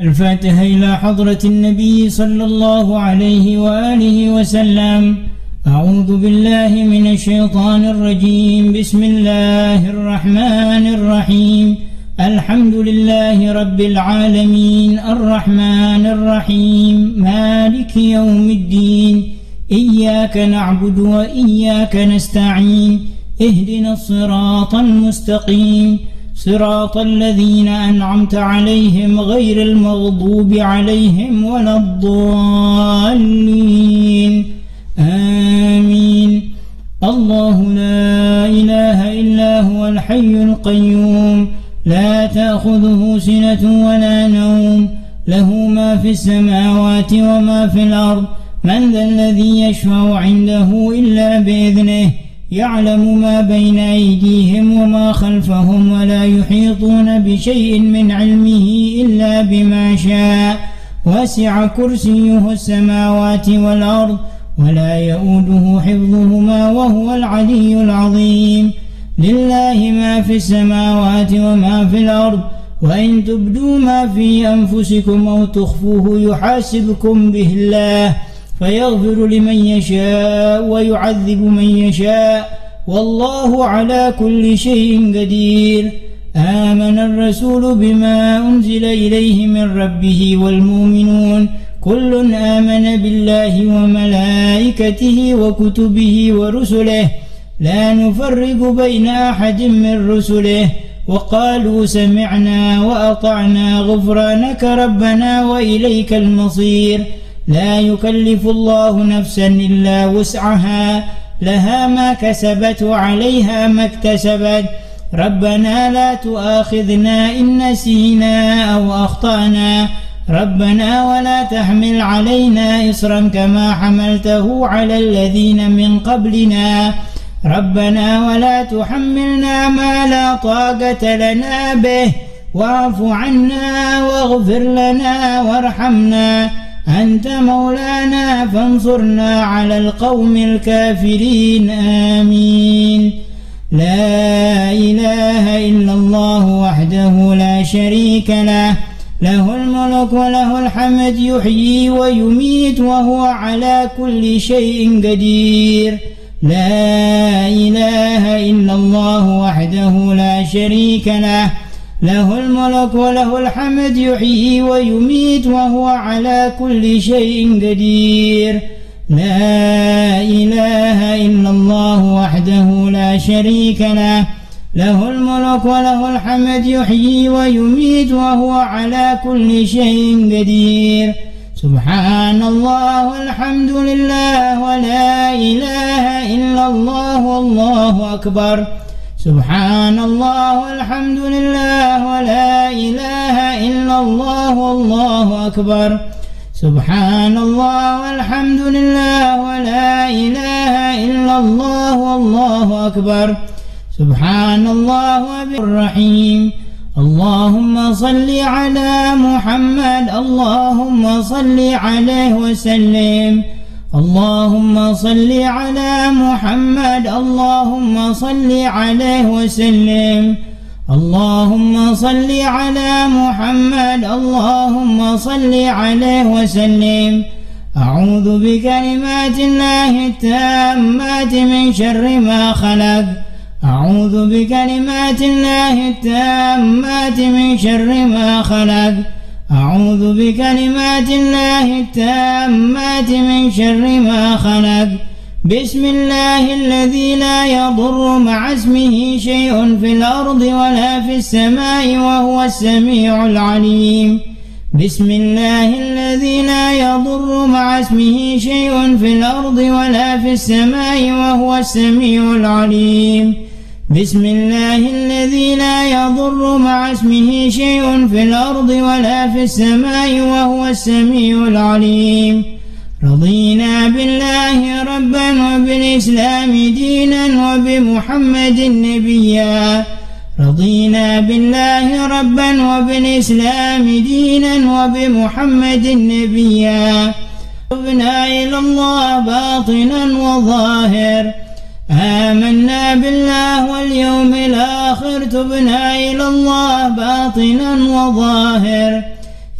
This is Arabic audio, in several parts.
الفاتحة إلى حضرة النبي صلى الله عليه وآله وسلم. أعوذ بالله من الشيطان الرجيم. بسم الله الرحمن الرحيم. الحمد لله رب العالمين. الرحمن الرحيم. مالك يوم الدين. إياك نعبد وإياك نستعين. اهدنا الصراط المستقيم. صراط الذين أنعمت عليهم غير المغضوب عليهم ولا الضالين. آمين. الله لا إله إلا هو الحي القيوم. لا تأخذه سنة ولا نوم. له ما في السماوات وما في الأرض. من ذا الذي يشفع عنده إلا بإذنه؟ يعلم ما بين أيديهم وما خلفهم ولا يحيطون بشيء من علمه إلا بما شاء. وسع كرسيه السماوات والأرض ولا يؤوده حفظهما وهو العلي العظيم. لله ما في السماوات وما في الأرض وإن تبدوا ما في أنفسكم أو تخفوه يحاسبكم به الله. فيغفر لمن يشاء ويعذب من يشاء والله على كل شيء قدير. آمن الرسول بما أنزل إليه من ربه والمؤمنون. كل آمن بالله وملائكته وكتبه ورسله. لا نفرق بين أحد من رسله. وقالوا سمعنا وأطعنا غفرانك ربنا وإليك المصير. لا يكلف الله نفسا إلا وسعها لها ما كسبت وعليها ما اكتسبت. ربنا لا تؤاخذنا إن نسينا أو أخطأنا. ربنا ولا تحمل علينا إصرا كما حملته على الذين من قبلنا. ربنا ولا تحملنا ما لا طاقة لنا به. واعف عنا واغفر لنا وارحمنا. أنت مولانا فانصرنا على القوم الكافرين آمين. لا إله إلا الله وحده لا شريك له له الملك وله الحمد يحيي ويميت وهو على كل شيء قدير. لا إله إلا الله وحده لا شريك له له الملك وله الحمد يحيي ويميت وهو على كل شيء قدير. لا إله إلا الله وحده لا شريك له. له الملك وله الحمد يحيي ويميت وهو على كل شيء قدير. سبحان الله والحمد لله ولا إله إلا الله والله أكبر. سبحان الله والحمد لله ولا إله إلا الله والله أكبر سبحان الله والحمد لله ولا إله إلا الله والله أكبر سبحان الله الرحيم اللهم صل على محمد اللهم صل عليه وسلم اللهم صل على محمد اللهم صل عليه وسلم. اللهم صل على محمد اللهم صل عليه وسلم. أعوذ بكلمات الله التامات من شر ما خلق. أعوذ بكلمات الله التامات من شر ما خلق. أعوذ بكلمات الله التامات من شر ما خلق. بسم الله الذي لا يضر مع اسمه شيء في الأرض ولا في السماء وهو السميع العليم. بسم الله الذي لا يضر مع اسمه شيء في الأرض ولا في السماء وهو السميع العليم. بسم الله الذي لا يضر مع اسمه شيء في الأرض ولا في السماء وهو السميع العليم. رضينا بالله ربا وبالإسلام دينا وبمحمد نبيا. رضينا بالله ربا وبالإسلام دينا وبمحمد نبيا. تبنا إلى الله باطنا وظاهر. آمنا بالله واليوم الآخر تبنا إلى الله باطنا وظاهر.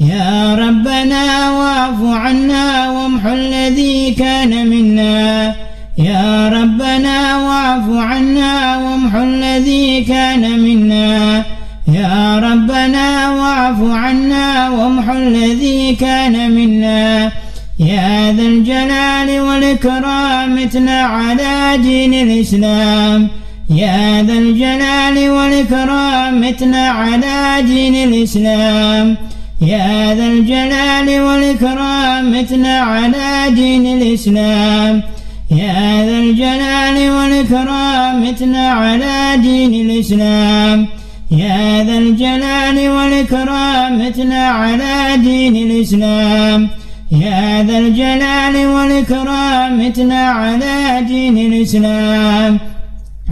يا ربنا واعف عنا وامح الذي كان منا. يا ربنا واعف عنا وامح الذي كان منا. يا ربنا واعف عنا وامح الذي كان منا. يا ذا الجلال والإكرام أمتنا على دين الإسلام. يا ذا الجلال والإكرام أمتنا على دين الإسلام. يا ذا الجلال والإكرام أمتنا على دين الإسلام. يا ذا الجلال والإكرام أمتنا على دين الإسلام. يا ذا الجلال والإكرام أمتنا على دين الإسلام. يا ذا الجلال والإكرام أمتنا على دين الإسلام.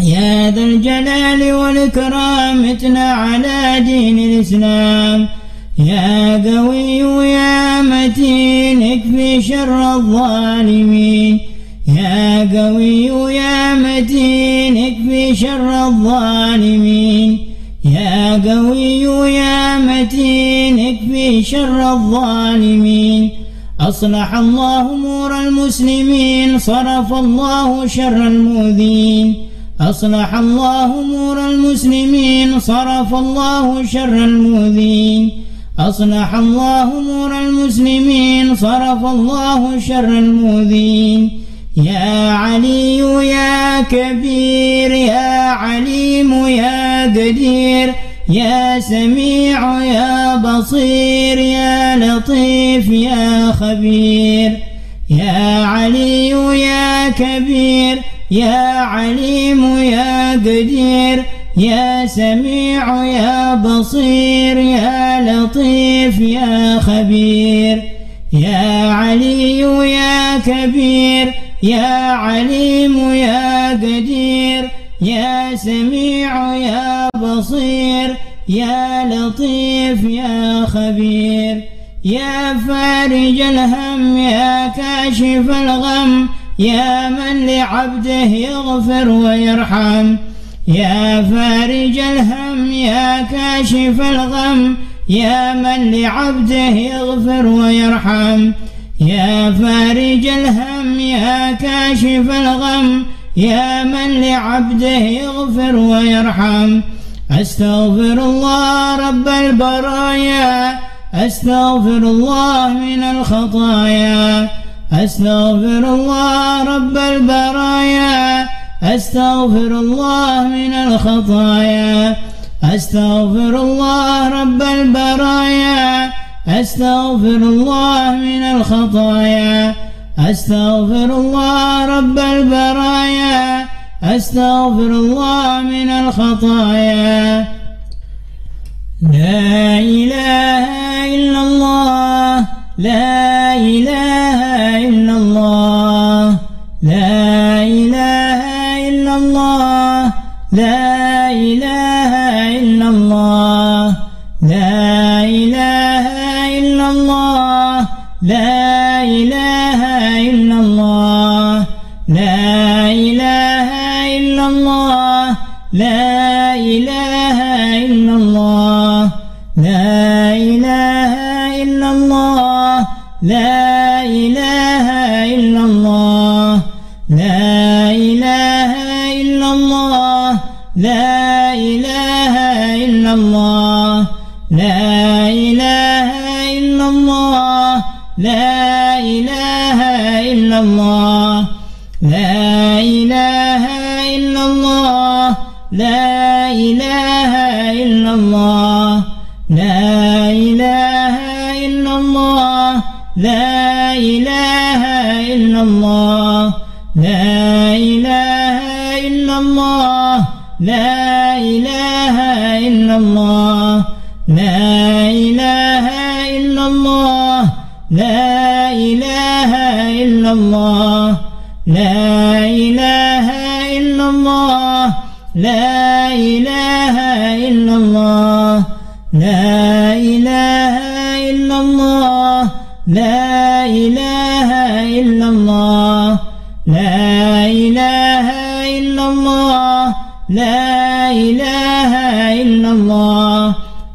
يا ذا الجلال والإكرام أمتنا على دين الإسلام. يا قوي يا متين اكفي شر الظالمين. يا قوي يا متين اكفي شر الظالمين. يا قوي يا متين اكفي شر الظالمين. أصلح الله أمور المسلمين صرف الله شر المؤذين. أصلح الله أمور المسلمين صرف الله شر المؤذين. أصلح الله أمور المسلمين صرف الله شر المؤذين. يا علي يا كبير يا عليم يا قدير. يا سميع يا بصير يا لطيف يا خبير يا علي يا كبير يا عليم يا قدير يا سميع يا بصير يا لطيف يا خبير يا علي يا كبير يا عليم يا قدير يا سميع يا بصير يا لطيف يا خبير يا فارج الهم يا كاشف الغم يا من لعبده يغفر ويرحم يا فارج الهم يا كاشف الغم يا من لعبده يغفر ويرحم يا فارج الهم يا كاشف الغم يا من لعبده يغفر ويرحم. أستغفر الله رب البرايا أستغفر الله من الخطايا أستغفر الله رب البرايا أستغفر الله من الخطايا أستغفر الله رب البرايا أستغفر الله من الخطايا أستغفر الله رب البرايا أستغفر الله من الخطايا. لا إله إلا الله. لا لا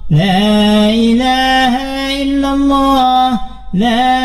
لا إله إلا الله. لا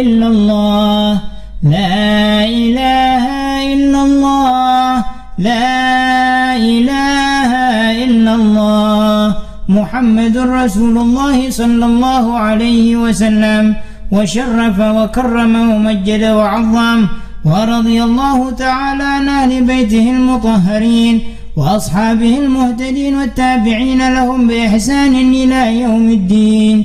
إلا الله. لا إله إلا الله. لا إله إلا الله. محمد رسول الله صلى الله عليه وسلم. وشرف وكرم ومجد وعظم. ورضي الله تعالى عن أهل بيته المطهرين. وأصحابه المهتدين والتابعين لهم بإحسان إلى يوم الدين.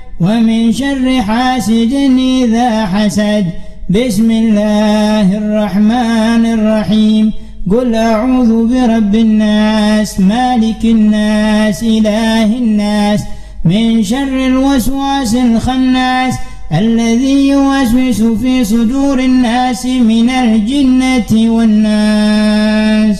ومن شر حاسد إذا حسد. بسم الله الرحمن الرحيم. قل أعوذ برب الناس مالك الناس إله الناس. من شر الوسواس الخناس الذي يوسوس في صدور الناس من الجنة والناس.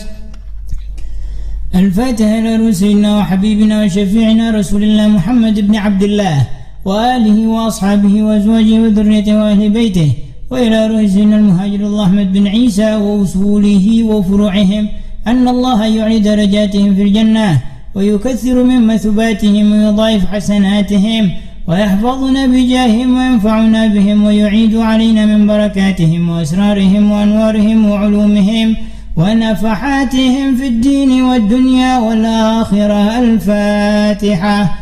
الفاتحة لرسولنا وحبيبنا وشفيعنا رسول الله محمد بن عبد الله. وآله وأصحابه وأزواجه وذريته وأهل بيته وإلى رئيسنا المهاجر الله أحمد بن عيسى وأصوله وفروعهم أن الله يعلي درجاتهم في الجنة ويكثر من مثباتهم ويضاعف حسناتهم ويحفظنا بجاههم وينفعنا بهم ويعيد علينا من بركاتهم وأسرارهم وأنوارهم وعلومهم ونفحاتهم في الدين والدنيا والآخرة الفاتحة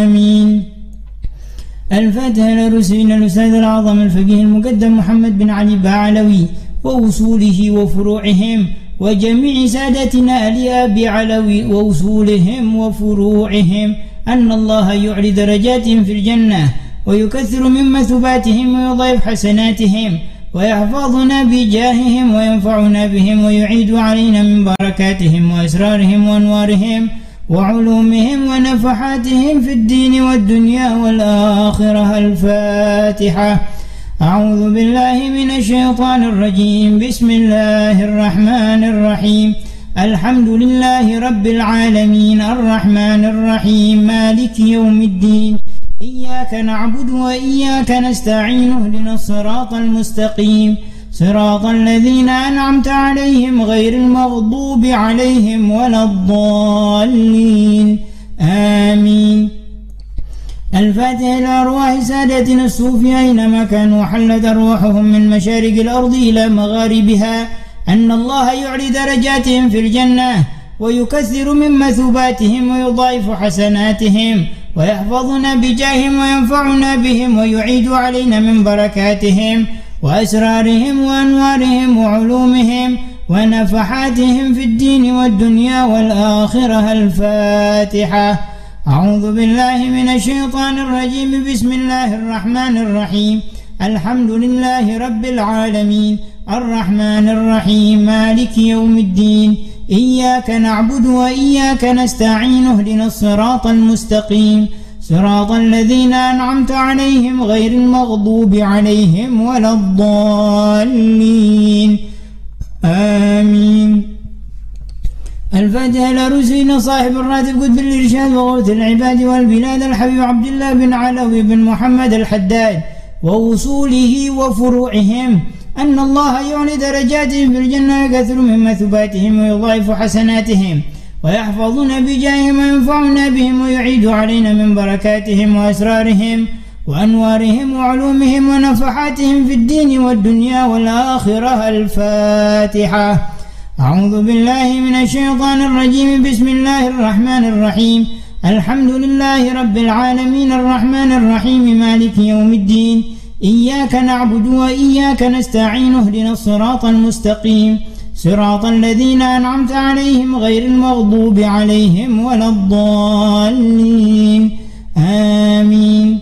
الفاتحة لرسولنا الأستاذ الأعظم الفقيه المقدم محمد بن علي بعلوي وأصوله وفروعهم وجميع سادتنا الياب علوي وأصولهم وفروعهم أن الله يعلي درجاتهم في الجنة ويكثر من مثوباتهم ويضيف حسناتهم ويحفظنا بجاههم وينفعنا بهم ويعيد علينا من بركاتهم وأسرارهم وأنوارهم وعلومهم ونفحاتهم في الدين والدنيا والآخرة. الفاتحة. أعوذ بالله من الشيطان الرجيم. بسم الله الرحمن الرحيم. الحمد لله رب العالمين. الرحمن الرحيم. مالك يوم الدين. إياك نعبد وإياك نستعين. اهدنا الصراط المستقيم. صراط الذين أنعمت عليهم غير المغضوب عليهم ولا الضالين. آمين. الفاتحة إلى أرواح سادتنا الصوفية أينما كانوا حلت أرواحهم من مشارق الأرض إلى مغاربها أن الله يعلي درجاتهم في الجنة ويكثر من مثوباتهم ويضاعف حسناتهم ويحفظنا بجاههم وينفعنا بهم ويعيد علينا من بركاتهم. وأسرارهم وأنوارهم وعلومهم ونفحاتهم في الدين والدنيا والآخرة الفاتحة. أعوذ بالله من الشيطان الرجيم. بسم الله الرحمن الرحيم. الحمد لله رب العالمين. الرحمن الرحيم. مالك يوم الدين. إياك نعبد وإياك نستعين. اهدنا الصراط المستقيم. صراط الذين أنعمت عليهم غير المغضوب عليهم ولا الضالين. آمين. الفاتحة إلى رسلنا صاحب الراتب قد بالإرشاد وغوث العباد والبلاد الحبيب عبد الله بن علوي بن محمد الحداد ووصوله وفروعهم. أن الله يعلي درجاتهم في الجنة ويكثر من مثوباتهم ويضاعف حسناتهم. ويحفظنا بجاههم وينفعنا بهم ويعيد علينا من بركاتهم وأسرارهم وأنوارهم وعلومهم ونفحاتهم في الدين والدنيا والآخرة الفاتحة. أعوذ بالله من الشيطان الرجيم. بسم الله الرحمن الرحيم. الحمد لله رب العالمين. الرحمن الرحيم. مالك يوم الدين. إياك نعبد وإياك نستعين. اهدنا الصراط المستقيم. صراط الذين أنعمت عليهم غير المغضوب عليهم ولا الضالين. آمين.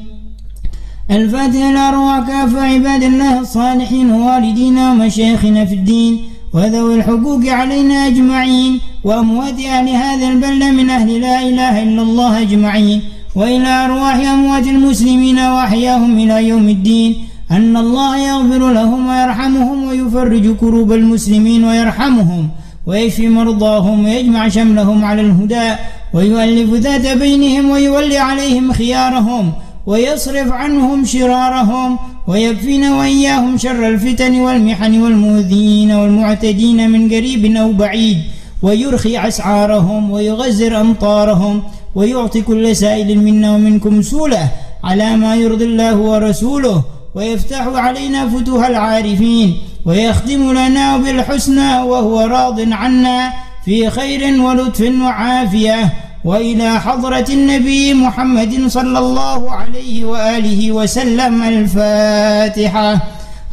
الفاتحة الأرواح كافة عباد الله الصالحين ووالدينا ومشايخنا في الدين وذوي الحقوق علينا أجمعين وأموات أهل هذا البلد من أهل لا إله إلا الله أجمعين وإلى أرواح أموات المسلمين وأحياهم إلى يوم الدين. أن الله يغفر لهم ويرحمهم ويفرج كروب المسلمين ويرحمهم ويشفي مرضاهم ويجمع شملهم على الهدى ويؤلف ذات بينهم ويولي عليهم خيارهم ويصرف عنهم شرارهم ويكفينا وإياهم شر الفتن والمحن والمؤذين والمعتدين من قريب أو بعيد ويرخي أسعارهم ويغزر أمطارهم ويعطي كل سائل منا ومنكم سولة على ما يرضي الله ورسوله ويفتح علينا فتوح العارفين ويختم لنا بالحسنى وهو راض عنا في خير ولطف وعافية وإلى حضرة النبي محمد صلى الله عليه وآله وسلم الفاتحة.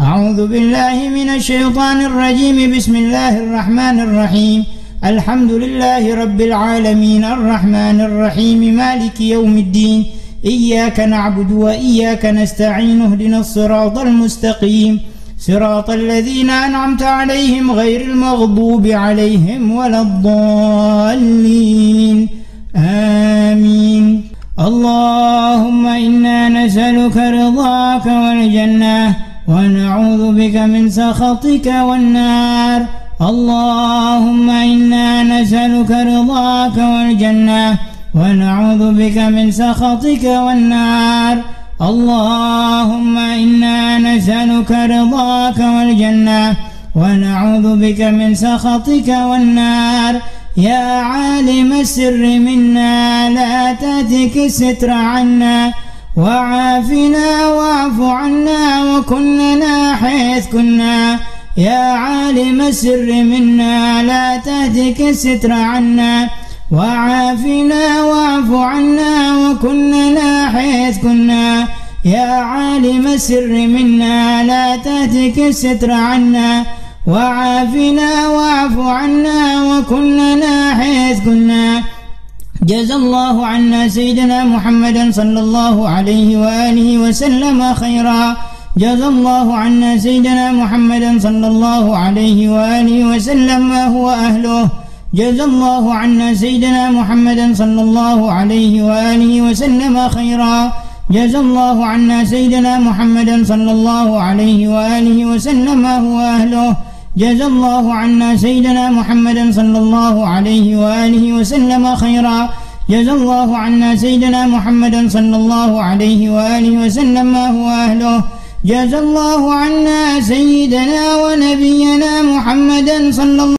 أعوذ بالله من الشيطان الرجيم. بسم الله الرحمن الرحيم. الحمد لله رب العالمين الرحمن الرحيم. مالك يوم الدين. إياك نعبد وإياك نستعين اهدنا الصراط المستقيم. صراط الذين أنعمت عليهم غير المغضوب عليهم ولا الضالين. آمين. اللهم إنا نسألك رضاك والجنة ونعوذ بك من سخطك والنار. اللهم إنا نسألك رضاك والجنة ونعوذ بك من سخطك والنار. اللهم إنا نسألك رضاك والجنة. ونعوذ بك من سخطك والنار. يا عالم السر منا لا تأتك الستر عنا. وعافنا واعف عنا وكننا حيث كنا. يا عالم السر منا لا تهتك الستر عنا. وعافنا واعف عنا وكننا حيث كنا. يا عالم السر منا لا تهتك الستر عنا. وعافنا واعف عنا وكننا حيث كنا. جزى الله عنا سيدنا محمدا صلى الله عليه وآله وسلم خيرا. جزى الله عنا سيدنا محمدا صلى الله عليه وآله وسلم ما هو أهله. جزى الله عنا سيدنا محمدا صلى الله عليه وآله وسلم خيرا. جزى الله عنا سيدنا محمدا صلى الله عليه وآله وسلم ما هو أهله. جزى الله عنا سيدنا محمدا صلى الله عليه وآله وسلم خيرا. جزى الله عنا سيدنا محمدا صلى الله عليه وآله وسلم ما هو أهله. جزى الله عنا سيدنا ونبينا محمدا صلى الله